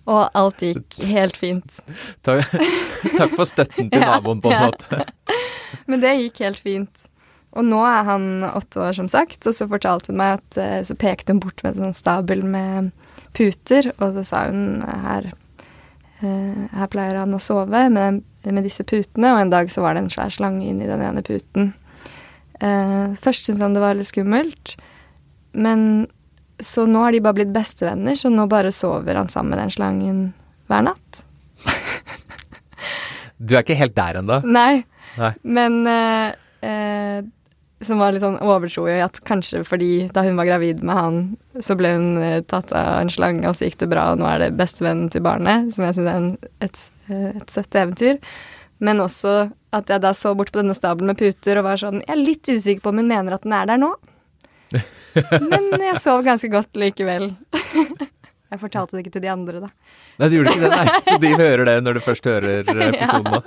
Speaker 1: Og alt gikk helt fint.
Speaker 2: Takk, takk for støtten til naboen, på en måte.
Speaker 1: Men det gikk helt fint. Og nå er han åtte år, som sagt, og så fortalte hun meg at eh, så pekte hun bort med en sånn stabel med puter, og så sa hun her eh, her pleier han å sove med, med disse putene, og en dag så var det en svær slange inni den ene puten. Eh, først syntes han det var litt skummelt, men så nå har de bare blitt bestevenner, så nå bare sover han sammen med den slangen hver natt.
Speaker 2: Du er ikke helt der ennå.
Speaker 1: Nei,
Speaker 2: Nei.
Speaker 1: men eh, eh, Som var litt sånn overtro i at kanskje fordi da hun var gravid med han, så ble hun eh, tatt av en slange, og så gikk det bra, og nå er det bestevennen til barnet, som jeg syns er en, et, eh, et søtt eventyr. Men også at jeg da så bort på denne stabelen med puter og var sånn Jeg er litt usikker på om hun mener at den er der nå. Men jeg sov ganske godt likevel. Jeg fortalte det ikke til de andre, da.
Speaker 2: Nei, du gjorde ikke det, nei. Så de hører det når du først hører episoden nå.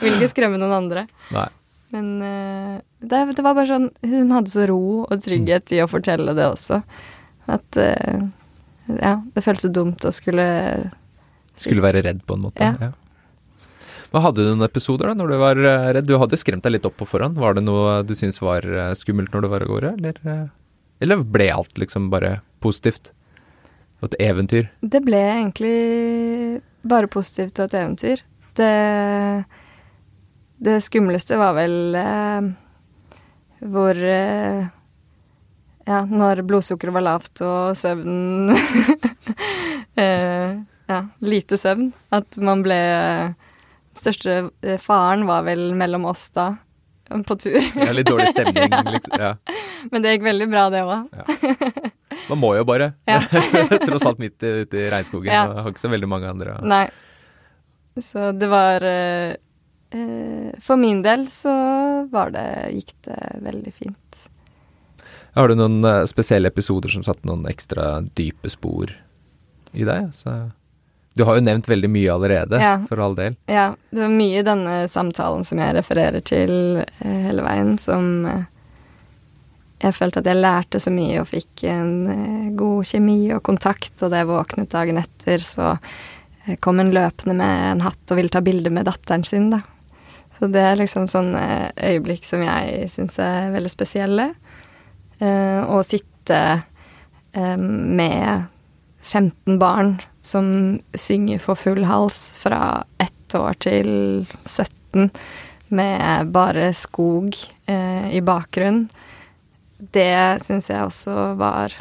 Speaker 1: Vil ikke skremme noen andre.
Speaker 2: Nei.
Speaker 1: Men eh, det, det var bare sånn Hun hadde så ro og trygghet i å fortelle det også. At eh, Ja, det føltes så dumt å skulle
Speaker 2: Skulle være redd, på en måte.
Speaker 1: Ja.
Speaker 2: Ja. Hva Hadde du noen episoder da, når du var eh, redd? Du hadde skremt deg litt opp på forhånd. Var det noe du syntes var skummelt når du var av gårde, eller, eller ble alt liksom bare positivt? Og et eventyr?
Speaker 1: Det ble egentlig bare positivt og et eventyr. Det, det skumleste var vel eh, hvor eh, Ja, når blodsukkeret var lavt og søvnen eh, Ja, lite søvn. At man ble Største eh, faren var vel mellom oss da, på tur.
Speaker 2: Ja, litt dårlig stemning, liksom. Ja.
Speaker 1: Men det gikk veldig bra, det òg.
Speaker 2: Man må jo bare.
Speaker 1: Ja.
Speaker 2: Tross alt midt ute i regnskogen.
Speaker 1: Ja.
Speaker 2: og Har ikke så veldig mange andre.
Speaker 1: Nei. Så det var eh, eh, For min del så var det gikk det veldig fint.
Speaker 2: Har du noen eh, spesielle episoder som satte noen ekstra dype spor i deg? Så, du har jo nevnt veldig mye allerede,
Speaker 1: Ja.
Speaker 2: for all del.
Speaker 1: Ja, det var mye i denne samtalen som jeg refererer til eh, hele veien, som eh, jeg følte at jeg lærte så mye og fikk en eh, god kjemi og kontakt, og da jeg våknet dagen etter, så eh, kom en løpende med en hatt og ville ta bilde med datteren sin, da. Så det er liksom sånne øyeblikk som jeg syns er veldig spesielle. Eh, å sitte eh, med 15 barn som synger for full hals fra ett år til 17 med bare skog eh, i bakgrunnen. Det syns jeg også var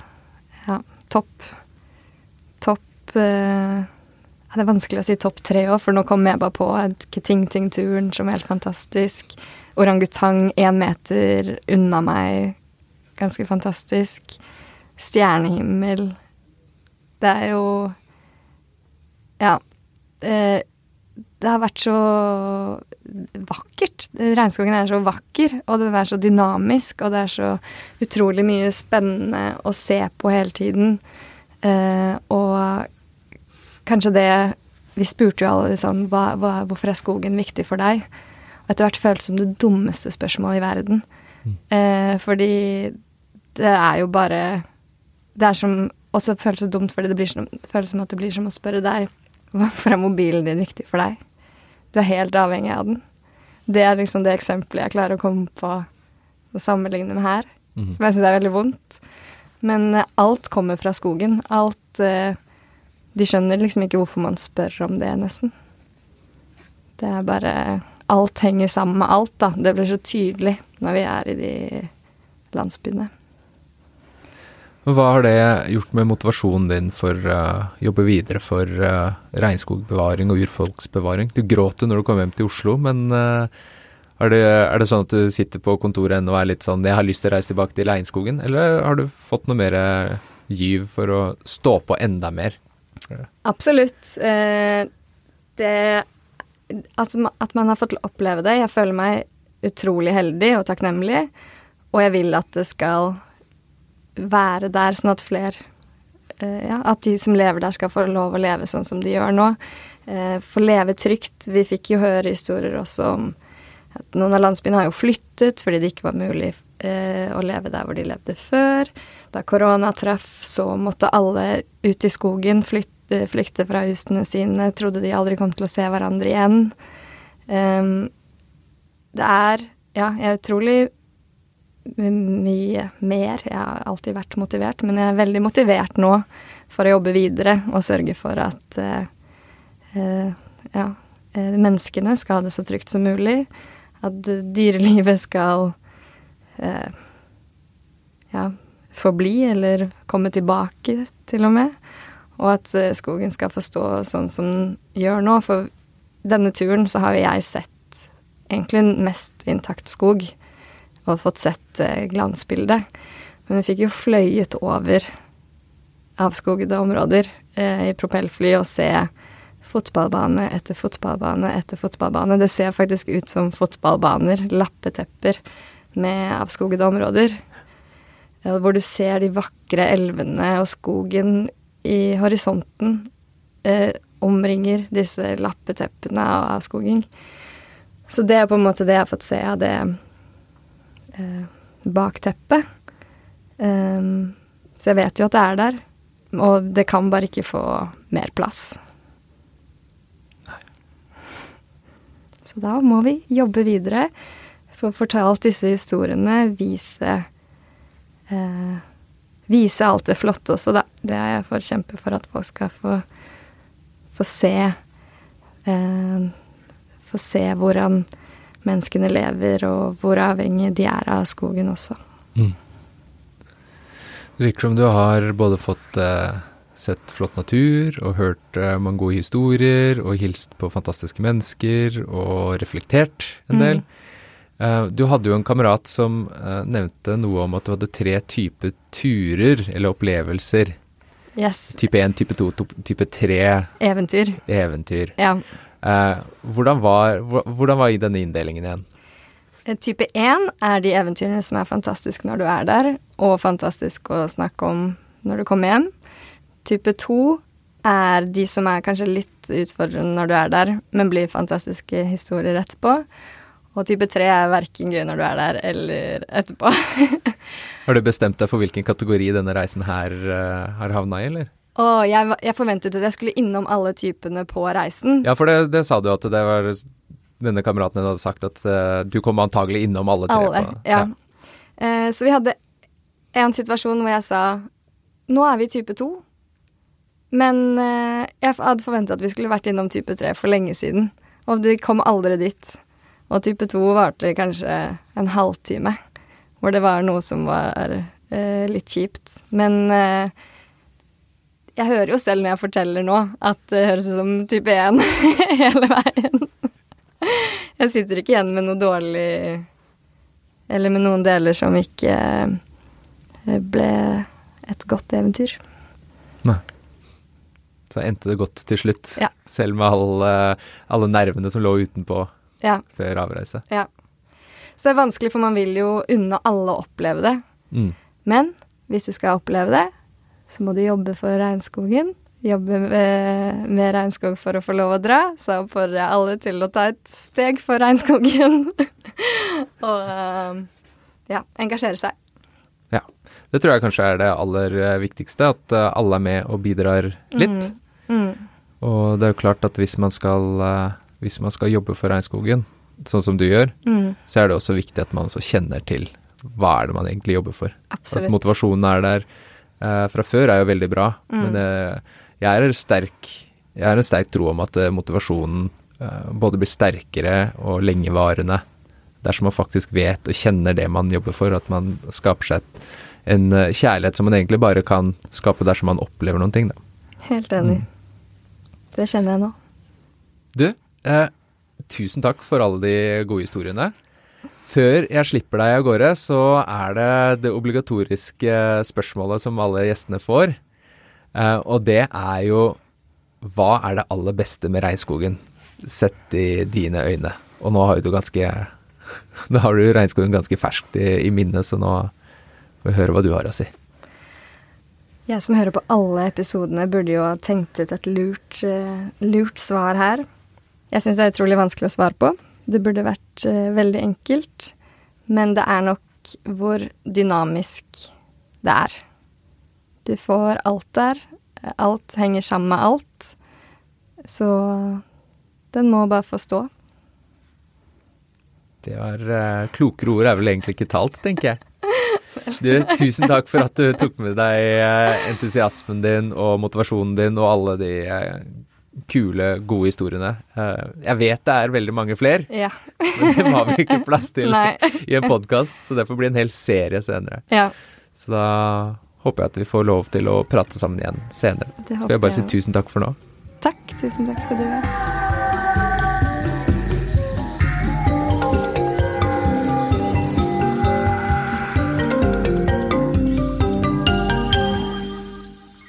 Speaker 1: ja, topp. Topp eh, Det er vanskelig å si topp tre òg, for nå kom jeg bare på Keting-Ting-turen som er helt fantastisk. Orangutang én meter unna meg, ganske fantastisk. Stjernehimmel. Det er jo Ja. Eh, det har vært så vakkert. Regnskogen er så vakker, og den er så dynamisk, og det er så utrolig mye spennende å se på hele tiden. Eh, og kanskje det Vi spurte jo alle liksom hva, hva, Hvorfor er skogen viktig for deg? Og etter hvert føltes som det dummeste spørsmålet i verden. Eh, fordi det er jo bare Det er som Og så føles det dumt fordi det blir som, føles som at det blir som å spørre deg hvorfor er mobilen din viktig for deg? Du er helt avhengig av den. Det er liksom det eksempelet jeg klarer å komme på å sammenligne med her,
Speaker 2: Mhm.
Speaker 1: som jeg syns er veldig vondt. Men eh, alt kommer fra skogen. Alt eh, De skjønner liksom ikke hvorfor man spør om det, nesten. Det er bare Alt henger sammen med alt, da. Det blir så tydelig når vi er i de landsbyene.
Speaker 2: Hva har det gjort med motivasjonen din for å jobbe videre for uh, regnskogbevaring og urfolksbevaring? Du gråt jo når du kom hjem til Oslo, men uh, er, det, er det sånn at du sitter på kontoret ennå og er litt sånn 'jeg har lyst til å reise tilbake til regnskogen', eller har du fått noe mer eh, gyv for å stå på enda mer?
Speaker 1: Absolutt. Eh, det altså, ma- At man har fått oppleve det. Jeg føler meg utrolig heldig og takknemlig, og jeg vil at det skal være der, sånn at flere eh, Ja, at de som lever der, skal få lov å leve sånn som de gjør nå. Eh, få leve trygt. Vi fikk jo høre historier også om at noen av landsbyene har jo flyttet fordi det ikke var mulig å leve der hvor de levde før. Da korona traff, så måtte alle ut i skogen flytte, flykte fra husene sine. Trodde de aldri kom til å se hverandre igjen. Um, det er Ja, jeg er utrolig mye mer. Jeg har alltid vært motivert, men jeg er veldig motivert nå for å jobbe videre og sørge for at uh, uh, ja, eh, menneskene skal ha det så trygt som mulig. At eh, dyrelivet skal uh, ja, forbli, eller komme tilbake, til og med. Og at eh, skogen skal få stå sånn som den gjør nå. For denne turen så har jo jeg sett egentlig mest intakt skog, og fått sett eh, glansbildet. Men vi fikk jo fløyet over avskogede områder eh, i propellfly og se fotballbane etter fotballbane etter fotballbane. Det ser faktisk ut som fotballbaner, lappetepper med avskogede områder. Eh, Hvor du ser de vakre elvene og skogen i horisonten eh, omringer disse lappeteppene av avskoging. Så det er på en måte det jeg har fått se av det eh, bakteppet. Um, Så jeg vet jo at det er der, og det kan bare ikke få mer plass. Så da må vi jobbe videre, få fortalt disse historiene, vise eh, Vise alt det flotte også, da. Det er jeg forkjemper for at folk skal få, få se eh, Få se hvordan menneskene lever, og hvor avhengig de er av skogen også.
Speaker 2: Mm. Det virker som du har både fått eh, sett flott natur og hørt eh, mange gode historier og hilst på fantastiske mennesker og reflektert en del. Eh, du hadde jo en kamerat som eh, nevnte noe om at du hadde tre typer turer eller opplevelser.
Speaker 1: Yes.
Speaker 2: Type 1, type 2, type 3
Speaker 1: Eventyr.
Speaker 2: eventyr.
Speaker 1: Ja.
Speaker 2: Eh, hvordan, var, hvor- hvordan var denne inndelingen igjen?
Speaker 1: Eh, Type 1 er de eventyrene som er fantastiske når du er der, og fantastisk å snakke om når du kommer hjem. Type 2 er de som er kanskje litt utfordrende når du er der, men blir fantastiske historier etterpå. Og type 3 er verken gøy når du er der eller etterpå.
Speaker 2: Har du bestemt deg for hvilken kategori denne reisen her uh, har havna i, eller?
Speaker 1: Å, jeg, jeg forventet at jeg skulle innom alle typene på reisen.
Speaker 2: Ja, for det, det sa du at det var denne kameraten din hadde sagt at uh, du kom antagelig innom alle tre.
Speaker 1: Alle,
Speaker 2: på,
Speaker 1: ja. Eh, så vi hadde en situasjon hvor jeg sa nå er vi type 2, men jeg hadde forventet at vi skulle vært innom type 3 for lenge siden, og de kom aldri dit. Og type 2 varte kanskje en halvtime, hvor det var noe som var eh, litt kjipt. Men eh, jeg hører jo selv når jeg forteller nå, at det høres ut som type 1 hele veien. Jeg sitter ikke igjen med noe dårlig Eller med noen deler som ikke eh, ble et godt eventyr. Nei.
Speaker 2: Så endte det godt til slutt,
Speaker 1: Ja.
Speaker 2: selv med alle, alle nervene som lå utenpå
Speaker 1: Ja,
Speaker 2: før avreise.
Speaker 1: ja. Så det er vanskelig, for man vil jo unne alle å oppleve det.
Speaker 2: Mm.
Speaker 1: Men hvis du skal oppleve det, så må du jobbe for regnskogen. Jobbe med, med regnskog for å få lov å dra. Så oppfordrer jeg alle til å ta et steg for regnskogen. Og eh, ja, engasjere seg.
Speaker 2: Ja. Det tror jeg kanskje er det aller eh, viktigste, at eh, alle er med og bidrar litt.
Speaker 1: Mm.
Speaker 2: Og det er jo klart at hvis man skal, eh, hvis man skal jobbe for regnskogen, sånn som du gjør,
Speaker 1: Mm.
Speaker 2: så er det også viktig at man også kjenner til hva er det man egentlig jobber for.
Speaker 1: Absolutt.
Speaker 2: At motivasjonen er der eh, fra før er jo veldig bra,
Speaker 1: Mm.
Speaker 2: men eh, jeg er sterk jeg har en sterk tro om at eh, motivasjonen eh, både blir sterkere og lengevarende dersom man faktisk vet og kjenner det man jobber for, at man skaper seg en eh, kjærlighet som man egentlig bare kan skape dersom man opplever noen ting. Da.
Speaker 1: Helt enig.
Speaker 2: Mm.
Speaker 1: Det kjenner jeg nå.
Speaker 2: Du, eh, tusen takk for alle de gode historiene. Før jeg slipper deg av gårde, så er det det obligatoriske spørsmålet som alle gjestene får. Eh, og det er jo Hva er det aller beste med regnskogen, sett i dine øyne? Og nå har jo du ganske Nå har du regnskogen ganske ferskt i, i minnet, så nå får vi høre hva du har å si.
Speaker 1: Jeg som hører på alle episodene, burde jo ha tenkt ut et lurt, eh, lurt svar her. Jeg syns det er utrolig vanskelig å svare på. Det burde vært uh, veldig enkelt. Men det er nok hvor dynamisk det er. Du får alt der. Alt henger sammen med alt. Så den må bare få stå.
Speaker 2: Det var uh, Klokere ord er vel egentlig ikke talt, tenker jeg. Du, tusen takk for at du tok med deg eh, entusiasmen din og motivasjonen din og alle de kule, gode historiene. Eh, jeg vet det er veldig mange flere,
Speaker 1: Ja.
Speaker 2: men det har vi ikke plass til i en podkast, så det får bli en hel serie senere.
Speaker 1: ja.
Speaker 2: Så da håper jeg at vi får lov til å prate sammen igjen senere.
Speaker 1: Det
Speaker 2: Så vil jeg bare si tusen takk for nå.
Speaker 1: Takk. Tusen takk skal du ha.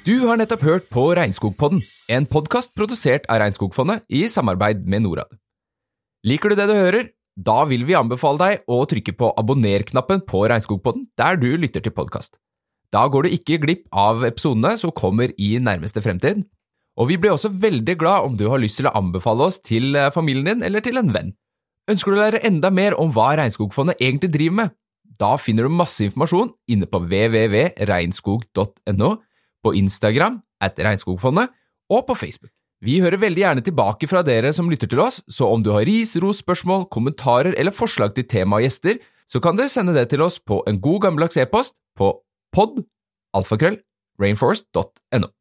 Speaker 3: Du har nettopp hørt på Regnskogpodden, en podkast produsert av Regnskogfondet i samarbeid med Norad. Liker du det du hører? Da vil vi anbefale deg å trykke på abonner-knappen på Regnskogpodden der du lytter til podkast. Da går du ikke glipp av episodene som kommer i nærmeste fremtid. Og vi blir også veldig glad om du har lyst til å anbefale oss til eh, familien din eller til en venn. Ønsker du å lære enda mer om hva Regnskogfondet egentlig driver med?
Speaker 2: Da finner du masse informasjon inne på www.regnskog.no, på Instagram at Regnskogfondet og på Facebook. Vi hører veldig gjerne tilbake fra dere som lytter til oss, så om du har ris, ros, spørsmål, kommentarer eller forslag til tema og gjester, så kan dere sende det til oss på en god gammeldags e-post på pod alfakrøll rainforest.no.